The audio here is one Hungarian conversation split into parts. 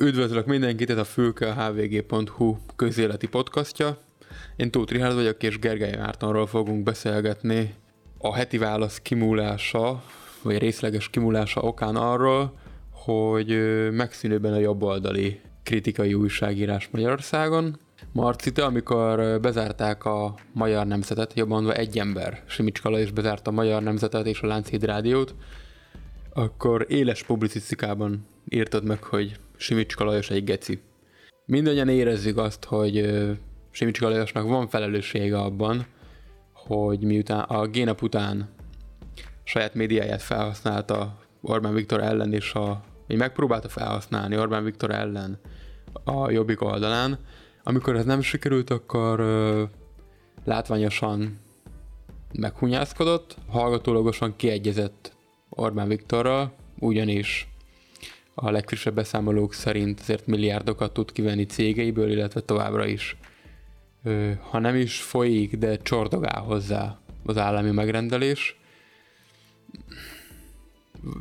Üdvözlök mindenkit, ez a Fülke hvg.hu közéleti podcastja. Én Tóth Rihárd vagyok, és Gergely Mártonról fogunk beszélgetni a heti válasz kimúlása, vagy részleges kimúlása okán arról, hogy megszűnőben a jobboldali kritikai újságírás Magyarországon. Marcita, amikor bezárták a Magyar Nemzetet, jobban mondva egy ember, Simicskala is bezárta a Magyar Nemzetet és a Lánchíd Rádiót, akkor éles publicisztikában írtad meg, hogy Simicska Lajos egy geci. Mindannyian érezzük azt, hogy Simicska Lajosnak van felelőssége abban, hogy miután a génap után saját médiáját felhasználta Orbán Viktor ellen, és a, vagy megpróbálta felhasználni Orbán Viktor ellen a jobbik oldalán. Amikor ez nem sikerült, akkor ö, látványosan meghunyászkodott, hallgatólagosan kiegyezett Orbán Viktorral, ugyanis a legfrissebb beszámolók szerint azért milliárdokat tud kivenni cégeiből, illetve továbbra is, ha nem is folyik, de csordogál hozzá az állami megrendelés.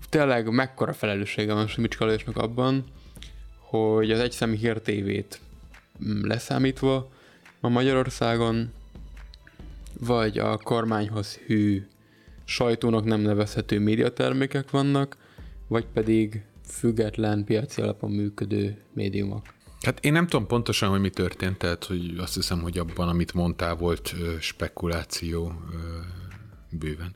Tényleg mekkora felelőssége van Simicska Lajosnak abban, hogy az egyszemi hírtévét mm, leszámítva ma Magyarországon vagy a kormányhoz hű sajtónak nem nevezhető médiatermékek vannak, vagy pedig független piaci alapon működő médiumok. Hát én nem tudom pontosan, hogy mi történt, tehát hogy azt hiszem, hogy abban, amit mondtál, volt spekuláció bőven.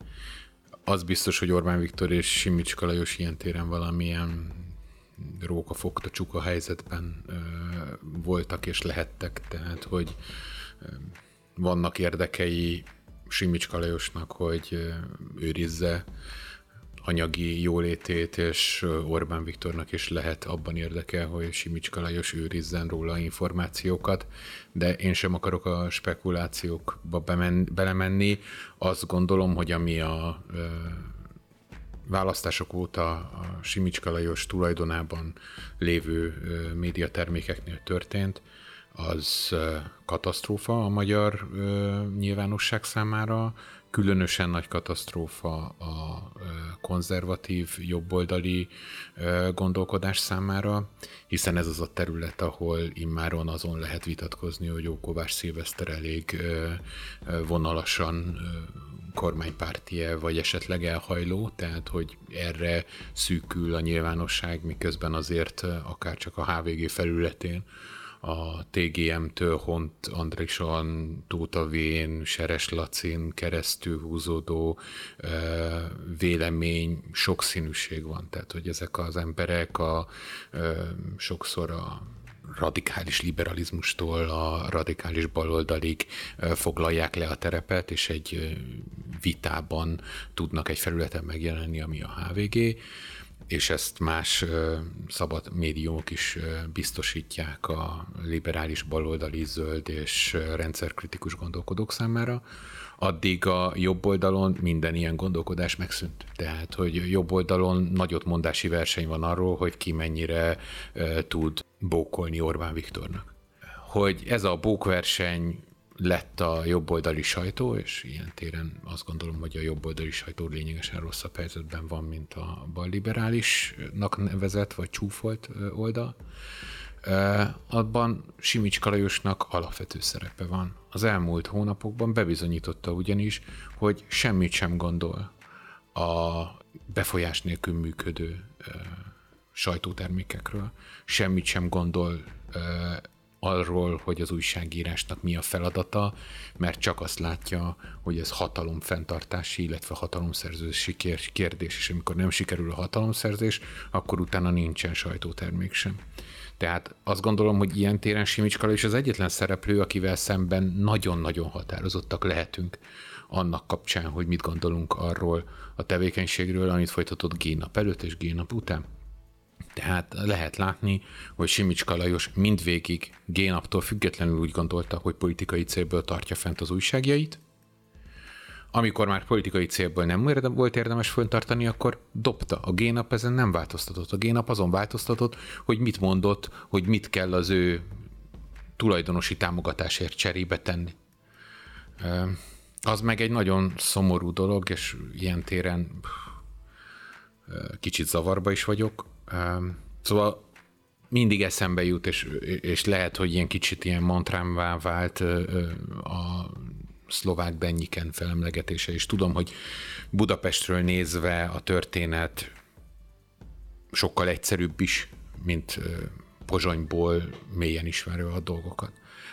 Az biztos, hogy Orbán Viktor és Simicska Lajos ilyen téren valamilyen róka fogta csuka helyzetben voltak és lehettek, tehát hogy vannak érdekei Simicska Lajosnak, hogy őrizze anyagi jólétét, és Orbán Viktornak is lehet abban érdeke, hogy Simicska Lajos őrizzen róla információkat, de én sem akarok a spekulációkba bemen, belemenni. Azt gondolom, hogy ami a választások óta a Simicska Lajos tulajdonában lévő médiatermékeknél történt, az katasztrófa a magyar nyilvánosság számára, különösen nagy katasztrófa a konzervatív, jobboldali gondolkodás számára, hiszen ez az a terület, ahol immáron azon lehet vitatkozni, hogy Ókovás Szilveszter elég vonalasan kormánypártie, vagy esetleg elhajló, tehát hogy erre szűkül a nyilvánosság, miközben azért akár csak a HVG felületén a TGM-től Hont Andrison, Tóta Vén, Seres Lacin keresztül húzódó vélemény, sokszínűség van. Tehát, hogy ezek az emberek a, sokszor a radikális liberalizmustól a radikális baloldalig foglalják le a terepet, és egy vitában tudnak egy felületen megjelenni, ami a HVG és ezt más szabad médiumok is biztosítják a liberális baloldali zöld és rendszerkritikus gondolkodók számára, addig a jobb oldalon minden ilyen gondolkodás megszűnt. Tehát, hogy jobb oldalon nagyot mondási verseny van arról, hogy ki mennyire tud bókolni Orbán Viktornak. Hogy ez a bókverseny lett a jobboldali sajtó, és ilyen téren azt gondolom, hogy a jobboldali sajtó lényegesen rosszabb helyzetben van, mint a balliberálisnak nevezett vagy csúfolt oldal. Abban Simicska Lajosnak alapvető szerepe van. Az elmúlt hónapokban bebizonyította ugyanis, hogy semmit sem gondol a befolyás nélkül működő sajtótermékekről, semmit sem gondol arról, hogy az újságírásnak mi a feladata, mert csak azt látja, hogy ez hatalomfenntartási, illetve hatalomszerzési kérdés, és amikor nem sikerül a hatalomszerzés, akkor utána nincsen sajtótermék sem. Tehát azt gondolom, hogy ilyen téren Simicska is az egyetlen szereplő, akivel szemben nagyon-nagyon határozottak lehetünk annak kapcsán, hogy mit gondolunk arról a tevékenységről, amit folytatott Génap előtt és Génap után. Tehát lehet látni, hogy Simicska Lajos mindvégig génaptól függetlenül úgy gondolta, hogy politikai célból tartja fent az újságjait. Amikor már politikai célból nem volt érdemes föntartani, akkor dobta. A génap ezen nem változtatott. A génap azon változtatott, hogy mit mondott, hogy mit kell az ő tulajdonosi támogatásért cserébe tenni. Az meg egy nagyon szomorú dolog, és ilyen téren kicsit zavarba is vagyok, Szóval mindig eszembe jut, és, és lehet, hogy ilyen kicsit ilyen mantrámvá vált a szlovák Bennyiken felemlegetése, és tudom, hogy Budapestről nézve a történet sokkal egyszerűbb is, mint Pozsonyból mélyen ismerő a dolgokat.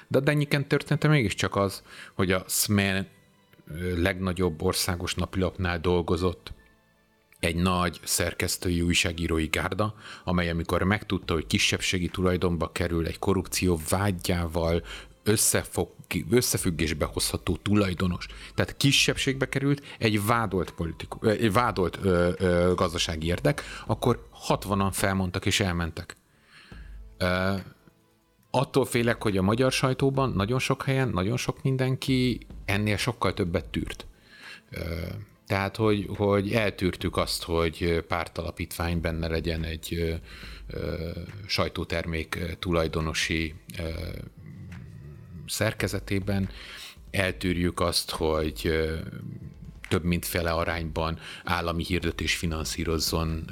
De a Dennyiken története mégiscsak az, hogy a SME legnagyobb országos napilapnál dolgozott, egy nagy szerkesztői újságírói gárda, amely amikor megtudta, hogy kisebbségi tulajdonba kerül egy korrupció vágyával összefog, összefüggésbe hozható tulajdonos. Tehát kisebbségbe került egy vádolt, politiku, egy vádolt ö, ö, gazdasági érdek, akkor 60-an felmondtak és elmentek. Ö, attól félek, hogy a magyar sajtóban nagyon sok helyen, nagyon sok mindenki ennél sokkal többet tűrt. Ö, tehát, hogy, hogy eltűrtük azt, hogy pártalapítvány benne legyen egy ö, ö, sajtótermék tulajdonosi ö, szerkezetében, eltűrjük azt, hogy több mint fele arányban állami hirdetés finanszírozzon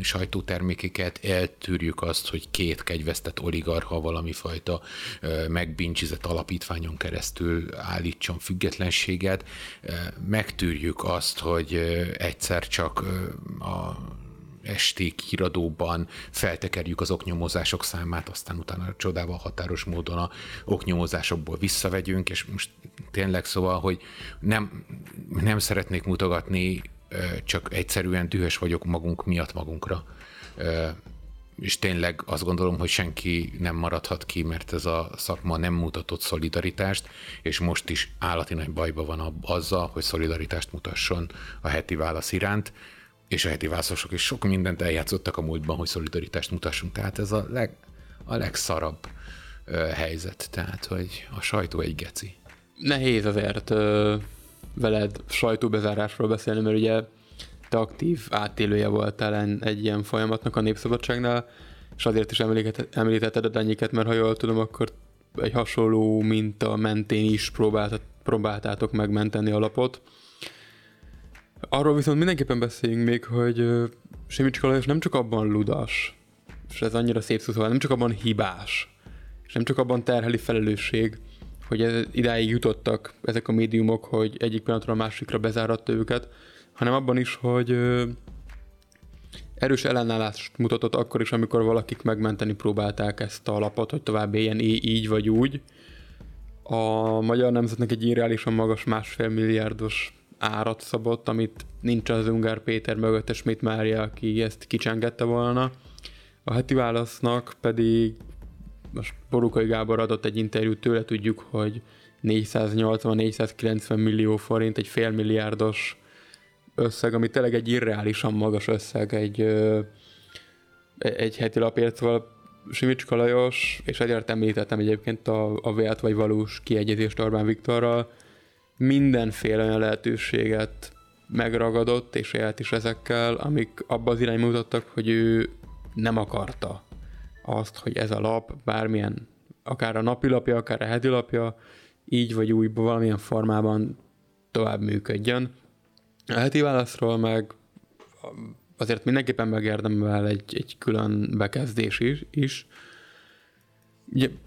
sajtótermékeket, eltűrjük azt, hogy két kegyvesztett oligarha valami fajta megbincsizett alapítványon keresztül állítson függetlenséget, megtűrjük azt, hogy egyszer csak a esti híradóban feltekerjük az oknyomozások számát, aztán utána csodával határos módon a oknyomozásokból visszavegyünk, és most tényleg szóval, hogy nem, nem szeretnék mutogatni, csak egyszerűen dühös vagyok magunk miatt magunkra. És tényleg azt gondolom, hogy senki nem maradhat ki, mert ez a szakma nem mutatott szolidaritást, és most is állati nagy bajba van azzal, hogy szolidaritást mutasson a heti válasz iránt és a heti válaszosok is sok mindent eljátszottak a múltban, hogy szolidaritást mutassunk. Tehát ez a, leg, a legszarabb ö, helyzet. Tehát, hogy a sajtó egy geci. Nehéz azért ö, veled sajtóbezárásról beszélni, mert ugye te aktív átélője voltál egy ilyen folyamatnak a Népszabadságnál, és azért is említetted a Danyiket, mert ha jól tudom, akkor egy hasonló minta mentén is próbáltátok megmenteni a lapot. Arról viszont mindenképpen beszéljünk még, hogy Simicska Lajos nem csak abban ludas, és ez annyira szép szó, szóval nem csak abban hibás, és nem csak abban terheli felelősség, hogy ez, idáig jutottak ezek a médiumok, hogy egyik pillanatra a másikra bezáratta őket, hanem abban is, hogy erős ellenállást mutatott akkor is, amikor valakik megmenteni próbálták ezt a lapot, hogy tovább éljen így vagy úgy. A magyar nemzetnek egy irreálisan magas másfél milliárdos árat szabott, amit nincs az Ungár Péter mögött, és mit Mária, aki ezt kicsengette volna. A heti válasznak pedig most Borukai Gábor adott egy interjút tőle, tudjuk, hogy 480-490 millió forint, egy félmilliárdos összeg, ami tényleg egy irreálisan magas összeg egy, egy heti lapért, szóval Simicska Lajos, és egyért említettem egyébként a, a vélt vagy valós kiegyezést Orbán Viktorral, mindenféle olyan lehetőséget megragadott, és élt is ezekkel, amik abba az irányba mutattak, hogy ő nem akarta azt, hogy ez a lap bármilyen, akár a napilapja, akár a hedilapja, így vagy úgy valamilyen formában tovább működjön. A heti válaszról meg azért mindenképpen megérdemel egy, egy külön bekezdés is, is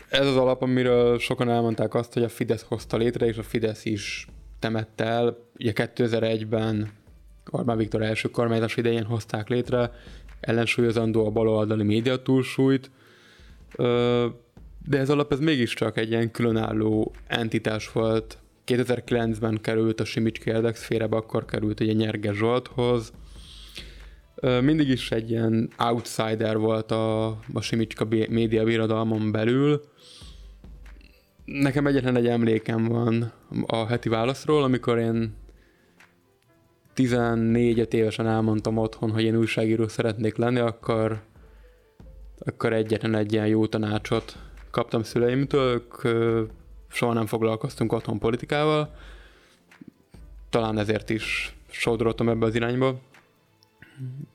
ez az alap, amiről sokan elmondták azt, hogy a Fidesz hozta létre, és a Fidesz is temette el. Ugye 2001-ben Orbán Viktor első kormányzás idején hozták létre, ellensúlyozandó a baloldali média túlsúlyt, de ez alap ez mégiscsak egy ilyen különálló entitás volt. 2009-ben került a Simicski érdekszférebe, akkor került ugye Nyerge Zsolthoz, mindig is egy ilyen outsider volt a, a Simicska média birodalmon belül. Nekem egyetlen egy emlékem van a heti válaszról, amikor én 14 évesen elmondtam otthon, hogy én újságíró szeretnék lenni, akkor, akkor egyetlen egy ilyen jó tanácsot kaptam szüleimtől, ők soha nem foglalkoztunk otthon politikával, talán ezért is sodrottam ebbe az irányba.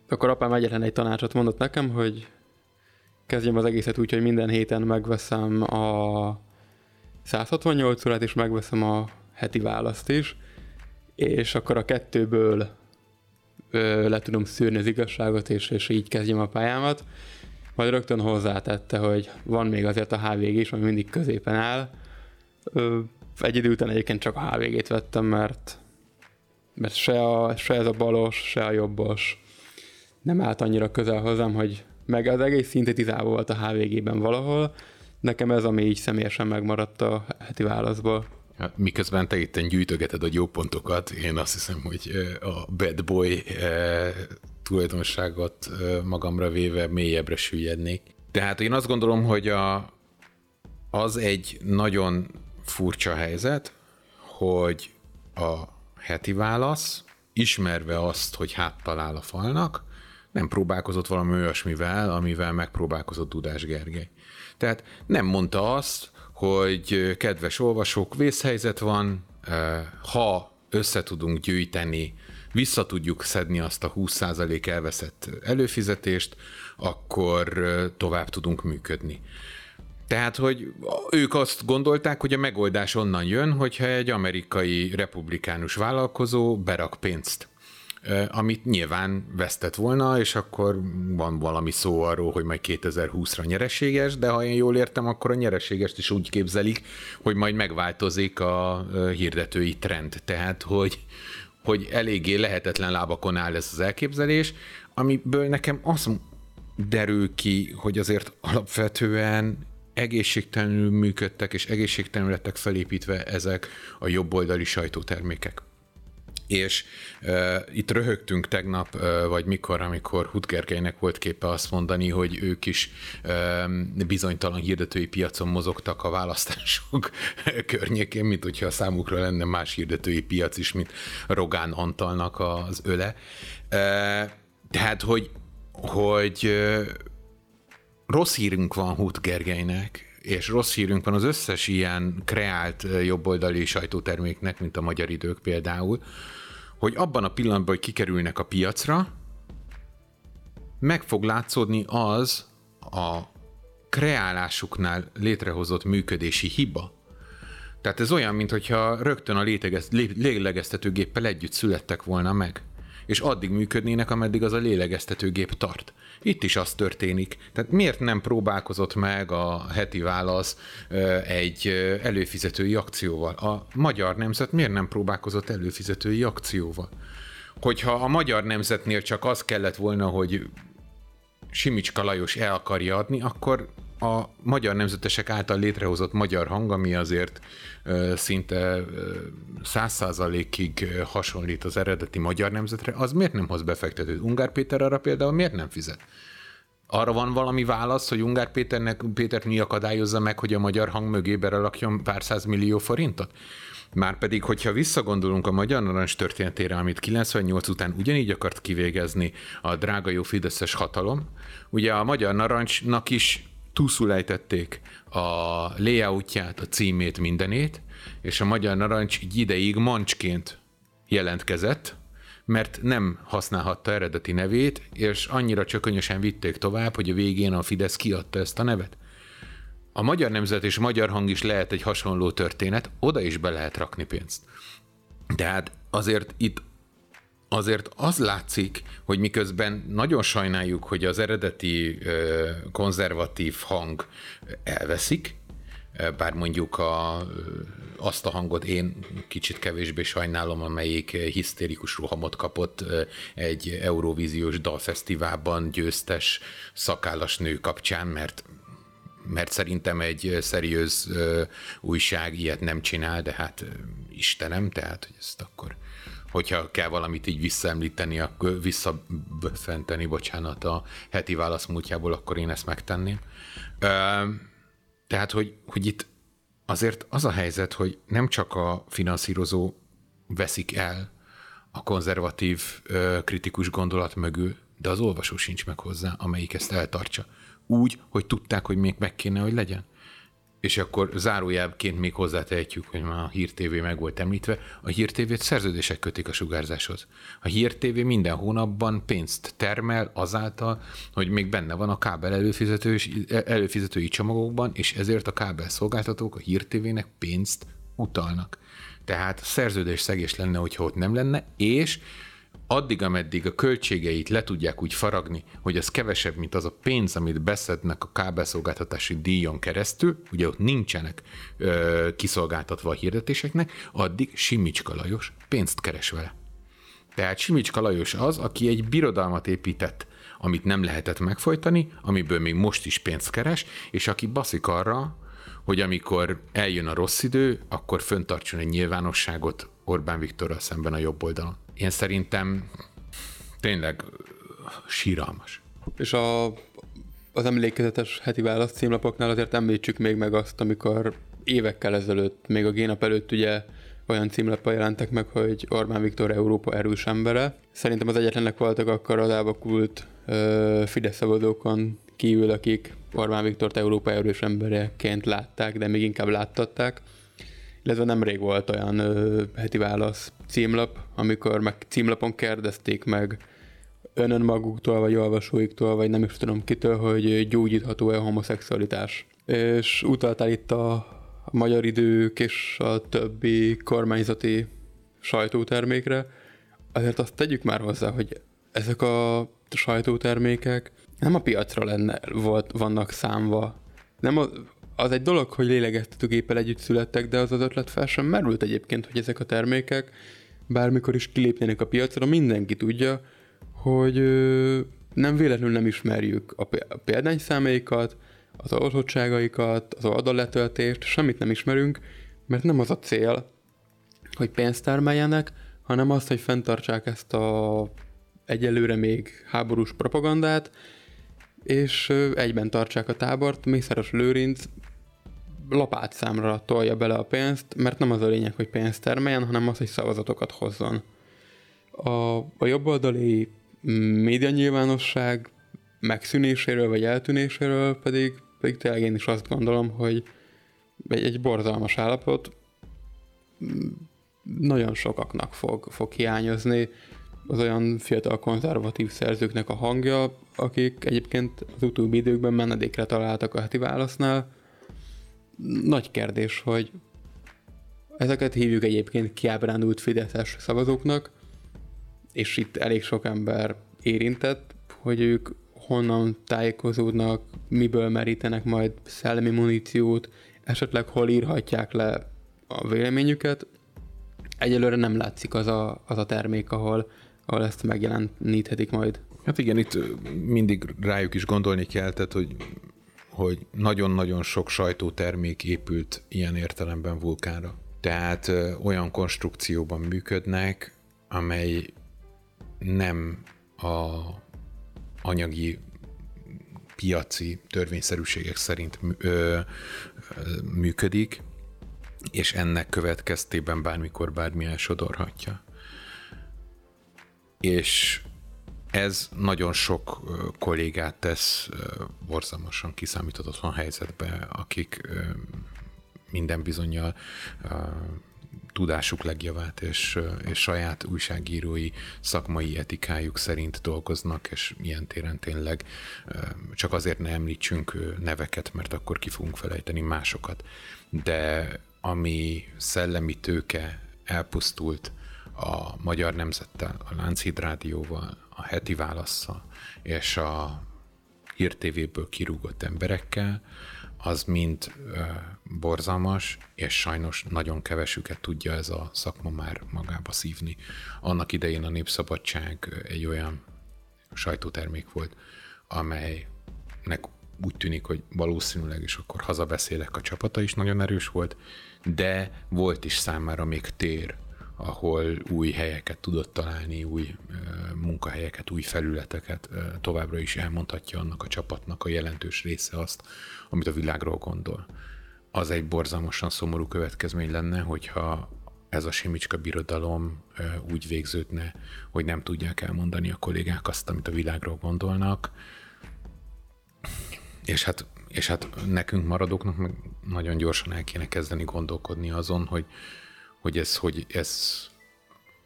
Akkor apám egyetlen egy tanácsot mondott nekem, hogy kezdjem az egészet úgy, hogy minden héten megveszem a 168 órát, és megveszem a heti választ is, és akkor a kettőből ö, le tudom szűrni az igazságot, és, és így kezdjem a pályámat. majd rögtön hozzátette, hogy van még azért a HVG is, ami mindig középen áll. Ö, egy idő után egyébként csak a HVG-t vettem, mert, mert se, a, se ez a balos, se a jobbos nem állt annyira közel hozzám, hogy meg az egész szintetizálva volt a HVG-ben valahol. Nekem ez, ami így személyesen megmaradt a heti válaszból. Hát, miközben te itt gyűjtögeted a jó pontokat, én azt hiszem, hogy a bad boy tulajdonságot magamra véve mélyebbre süllyednék. Tehát én azt gondolom, hogy a, az egy nagyon furcsa helyzet, hogy a heti válasz, ismerve azt, hogy háttal áll a falnak, nem próbálkozott valami olyasmivel, amivel megpróbálkozott Dudás Gergely. Tehát nem mondta azt, hogy kedves olvasók, vészhelyzet van, ha össze tudunk gyűjteni, vissza tudjuk szedni azt a 20% elveszett előfizetést, akkor tovább tudunk működni. Tehát, hogy ők azt gondolták, hogy a megoldás onnan jön, hogyha egy amerikai republikánus vállalkozó berak pénzt amit nyilván vesztett volna, és akkor van valami szó arról, hogy majd 2020-ra nyereséges, de ha én jól értem, akkor a nyereségest is úgy képzelik, hogy majd megváltozik a hirdetői trend. Tehát, hogy, hogy eléggé lehetetlen lábakon áll ez az elképzelés, amiből nekem az derül ki, hogy azért alapvetően egészségtelenül működtek, és egészségtelenül lettek felépítve ezek a jobboldali sajtótermékek és uh, itt röhögtünk tegnap, uh, vagy mikor, amikor Hutgergelynek volt képe azt mondani, hogy ők is uh, bizonytalan hirdetői piacon mozogtak a választások környékén, mint hogyha a számukra lenne más hirdetői piac is, mint Rogán Antalnak az öle. Uh, tehát, hogy, hogy uh, rossz hírünk van Hut Gergelynek, és rossz hírünk van az összes ilyen kreált jobboldali sajtóterméknek, mint a Magyar Idők például, hogy abban a pillanatban, hogy kikerülnek a piacra, meg fog látszódni az a kreálásuknál létrehozott működési hiba. Tehát ez olyan, mintha rögtön a lélegeztetőgéppel együtt születtek volna meg és addig működnének, ameddig az a lélegeztetőgép tart. Itt is az történik. Tehát miért nem próbálkozott meg a heti válasz egy előfizetői akcióval? A magyar nemzet miért nem próbálkozott előfizetői akcióval? Hogyha a magyar nemzetnél csak az kellett volna, hogy Simicska Lajos el akarja adni, akkor a magyar nemzetesek által létrehozott magyar hang, ami azért szinte száz százalékig hasonlít az eredeti magyar nemzetre, az miért nem hoz befektetőt? Ungár Péter arra például miért nem fizet? Arra van valami válasz, hogy Ungár Péternek, Pétert mi akadályozza meg, hogy a magyar hang mögé berakjon pár millió forintot? Márpedig, hogyha visszagondolunk a Magyar Narancs történetére, amit 98 után ugyanígy akart kivégezni a drága jó Fideszes hatalom, ugye a Magyar Narancsnak is túlszulejtették a layoutját, a címét, mindenét, és a Magyar Narancs egy ideig mancsként jelentkezett, mert nem használhatta eredeti nevét, és annyira csökönyösen vitték tovább, hogy a végén a Fidesz kiadta ezt a nevet. A Magyar Nemzet és Magyar Hang is lehet egy hasonló történet, oda is be lehet rakni pénzt. Tehát azért itt azért az látszik, hogy miközben nagyon sajnáljuk, hogy az eredeti konzervatív hang elveszik, bár mondjuk a, azt a hangot én kicsit kevésbé sajnálom, amelyik hisztérikus rohamot kapott egy Eurovíziós dalfesztiválban győztes szakállas nő kapcsán, mert mert szerintem egy szeriőz újság ilyet nem csinál, de hát Istenem, tehát hogy ezt akkor hogyha kell valamit így visszaemlíteni, akkor visszafenteni, bocsánat, a heti válasz múltjából, akkor én ezt megtenném. Tehát, hogy, hogy itt azért az a helyzet, hogy nem csak a finanszírozó veszik el a konzervatív kritikus gondolat mögül, de az olvasó sincs meg hozzá, amelyik ezt eltartsa. Úgy, hogy tudták, hogy még meg kéne, hogy legyen. És akkor zárójelként még hozzátehetjük, hogy már a Hír TV meg volt említve, a Hír TV-t szerződések kötik a sugárzáshoz. A Hír TV minden hónapban pénzt termel azáltal, hogy még benne van a kábel előfizető, előfizetői csomagokban, és ezért a kábel szolgáltatók a Hír TV-nek pénzt utalnak. Tehát szerződés szegés lenne, hogyha ott nem lenne, és addig, ameddig a költségeit le tudják úgy faragni, hogy az kevesebb, mint az a pénz, amit beszednek a kábelszolgáltatási díjon keresztül, ugye ott nincsenek ö, kiszolgáltatva a hirdetéseknek, addig Simicska Lajos pénzt keres vele. Tehát Simicska Lajos az, aki egy birodalmat épített, amit nem lehetett megfojtani, amiből még most is pénzt keres, és aki baszik arra, hogy amikor eljön a rossz idő, akkor föntartson egy nyilvánosságot Orbán Viktorral szemben a jobb oldalon. Én szerintem tényleg síralmas. És a, az emlékezetes heti válasz címlapoknál azért említsük még meg azt, amikor évekkel ezelőtt, még a génap előtt ugye olyan címlappal jelentek meg, hogy Orbán Viktor Európa erős embere. Szerintem az egyetlenek voltak akkor az elvakult Fidesz szabadókon kívül, akik Orbán Viktort Európa erős embereként látták, de még inkább láttatták. Illetve nemrég volt olyan ö, heti válasz címlap, amikor meg címlapon kérdezték meg önön maguktól, vagy olvasóiktól, vagy nem is tudom kitől, hogy gyógyítható-e a homoszexualitás. És utaltál itt a, magyar idők és a többi kormányzati sajtótermékre, azért azt tegyük már hozzá, hogy ezek a sajtótermékek nem a piacra lenne, volt, vannak számva. Nem a, az egy dolog, hogy lélegeztetőgéppel együtt születtek, de az az ötlet fel sem merült egyébként, hogy ezek a termékek bármikor is kilépnének a piacra, mindenki tudja, hogy nem véletlenül nem ismerjük a, példányszámaikat, az oltottságaikat, az oldalletöltést, semmit nem ismerünk, mert nem az a cél, hogy pénzt termeljenek, hanem az, hogy fenntartsák ezt a egyelőre még háborús propagandát, és egyben tartsák a tábort. Mészáros Lőrinc lapátszámra tolja bele a pénzt, mert nem az a lényeg, hogy pénzt termeljen, hanem az, hogy szavazatokat hozzon. A, a jobboldali média nyilvánosság megszűnéséről vagy eltűnéséről pedig, pedig tényleg én is azt gondolom, hogy egy, egy borzalmas állapot nagyon sokaknak fog, fog hiányozni az olyan fiatal konzervatív szerzőknek a hangja, akik egyébként az utóbbi időkben menedékre találtak a heti válasznál. Nagy kérdés, hogy ezeket hívjuk egyébként kiábrándult fideszes szavazóknak, és itt elég sok ember érintett, hogy ők honnan tájékozódnak, miből merítenek majd szellemi muníciót, esetleg hol írhatják le a véleményüket. Egyelőre nem látszik az a, az a termék, ahol ahol ezt megjeleníthetik majd. Hát igen, itt mindig rájuk is gondolni kell, tehát hogy hogy nagyon-nagyon sok sajtótermék épült ilyen értelemben vulkánra. Tehát ö, olyan konstrukcióban működnek, amely nem a anyagi piaci törvényszerűségek szerint ö, ö, működik, és ennek következtében bármikor bármi elsodorhatja és ez nagyon sok kollégát tesz borzalmasan kiszámíthatatlan helyzetbe, akik minden bizonyal tudásuk legjavát és, és saját újságírói szakmai etikájuk szerint dolgoznak, és ilyen téren tényleg csak azért ne említsünk neveket, mert akkor ki fogunk felejteni másokat. De ami szellemi tőke elpusztult, a Magyar Nemzettel, a Lánchíd Rádióval, a Heti Válasszal és a Hír TV-ből kirúgott emberekkel, az mind ö, borzalmas, és sajnos nagyon kevesüket tudja ez a szakma már magába szívni. Annak idején a Népszabadság egy olyan sajtótermék volt, amelynek úgy tűnik, hogy valószínűleg is akkor hazabeszélek, a csapata is nagyon erős volt, de volt is számára még tér ahol új helyeket tudott találni, új munkahelyeket, új felületeket, továbbra is elmondhatja annak a csapatnak a jelentős része azt, amit a világról gondol. Az egy borzalmasan szomorú következmény lenne, hogyha ez a Simicska birodalom úgy végződne, hogy nem tudják elmondani a kollégák azt, amit a világról gondolnak, és hát, és hát nekünk maradóknak meg nagyon gyorsan el kéne kezdeni gondolkodni azon, hogy, hogy ez, hogy ez,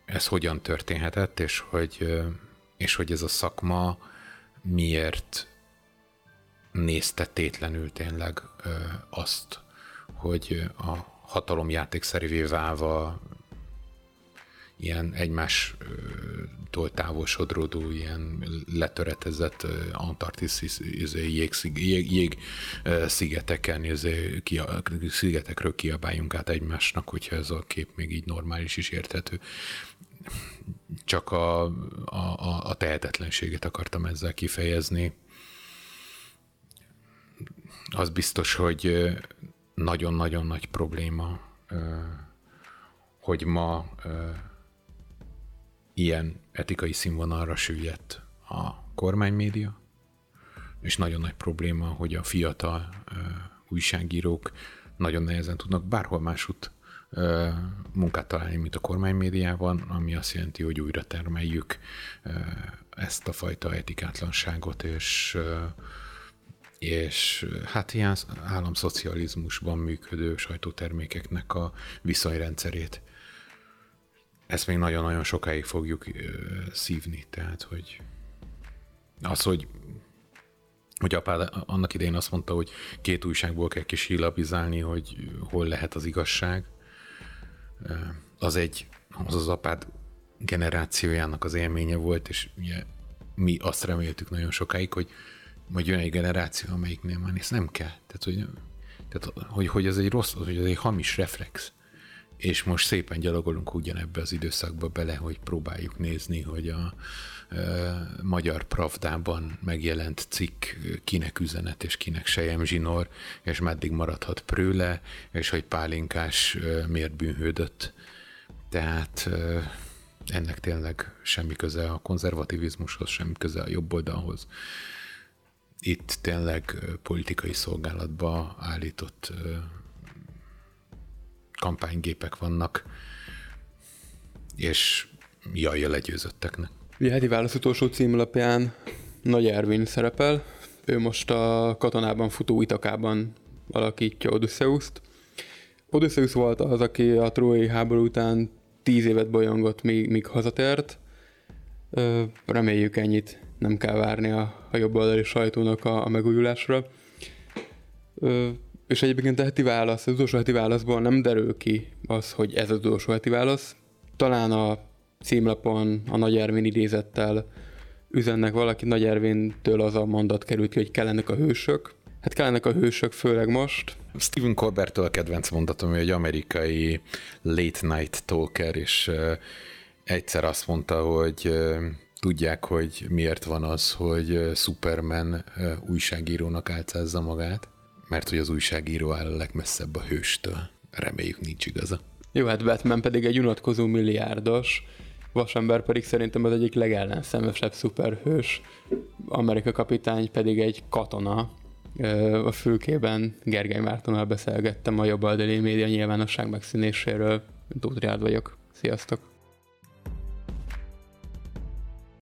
ez hogyan történhetett, és hogy, és hogy ez a szakma miért nézte tétlenül tényleg azt, hogy a hatalom játékszerűvé válva ilyen egymás Hawaii-tól távolsodródó ilyen letöretezett antarktisz izé, jég, izé, szigetekről kiabáljunk át egymásnak, hogyha ez a kép még így normális is érthető. Csak a, a, a tehetetlenséget akartam ezzel kifejezni. Az biztos, hogy nagyon-nagyon nagy probléma, hogy ma ilyen etikai színvonalra süllyedt a kormánymédia, és nagyon nagy probléma, hogy a fiatal újságírók nagyon nehezen tudnak bárhol másút munkát találni, mint a kormánymédiában, ami azt jelenti, hogy újra termeljük ezt a fajta etikátlanságot, és és hát ilyen államszocializmusban működő sajtótermékeknek a viszonyrendszerét. Ezt még nagyon-nagyon sokáig fogjuk szívni, tehát hogy az, hogy hogy apád annak idején azt mondta, hogy két újságból kell kisilabizálni, hogy hol lehet az igazság, az egy, az az apád generációjának az élménye volt, és ugye mi azt reméltük nagyon sokáig, hogy majd jön egy generáció, amelyiknél már ezt nem kell. Tehát, hogy, tehát, hogy, hogy ez egy rossz, hogy ez egy hamis reflex. És most szépen gyalogolunk ugyanebbe az időszakba bele, hogy próbáljuk nézni, hogy a, magyar Pravdában megjelent cikk kinek üzenet és kinek sejem zsinor, és meddig maradhat prőle, és hogy pálinkás miért bűnhődött. Tehát ennek tényleg semmi köze a konzervativizmushoz, semmi köze a jobb oldalhoz. Itt tényleg politikai szolgálatba állított kampánygépek vannak, és jaj a legyőzötteknek. Ugye heti válasz utolsó címlapján Nagy Ervin szerepel, ő most a katonában futó Itakában alakítja Odysseus-t. Odysseus volt az, aki a trójai háború után tíz évet bolyongott, míg, míg hazatért. Reméljük ennyit nem kell várni a, a jobb oldali sajtónak a, a megújulásra. És egyébként a heti válasz, az utolsó heti válaszból nem derül ki az, hogy ez az utolsó heti válasz. Talán a címlapon a Nagy Ervin idézettel üzennek valaki, Nagy Ervintől az a mondat került ki, hogy kellenek a hősök. Hát kellenek a hősök, főleg most. Stephen Colbertől a kedvenc mondatom, hogy egy amerikai late night talker, és egyszer azt mondta, hogy tudják, hogy miért van az, hogy Superman újságírónak álcázza magát, mert hogy az újságíró áll a legmesszebb a hőstől. Reméljük nincs igaza. Jó, hát Batman pedig egy unatkozó milliárdos, Vasember pedig szerintem az egyik legellenszenvesebb szuperhős, Amerika kapitány pedig egy katona. A fülkében Gergely Mártonnal beszélgettem a jobboldali média nyilvánosság megszínéséről. Tóth vagyok. Sziasztok!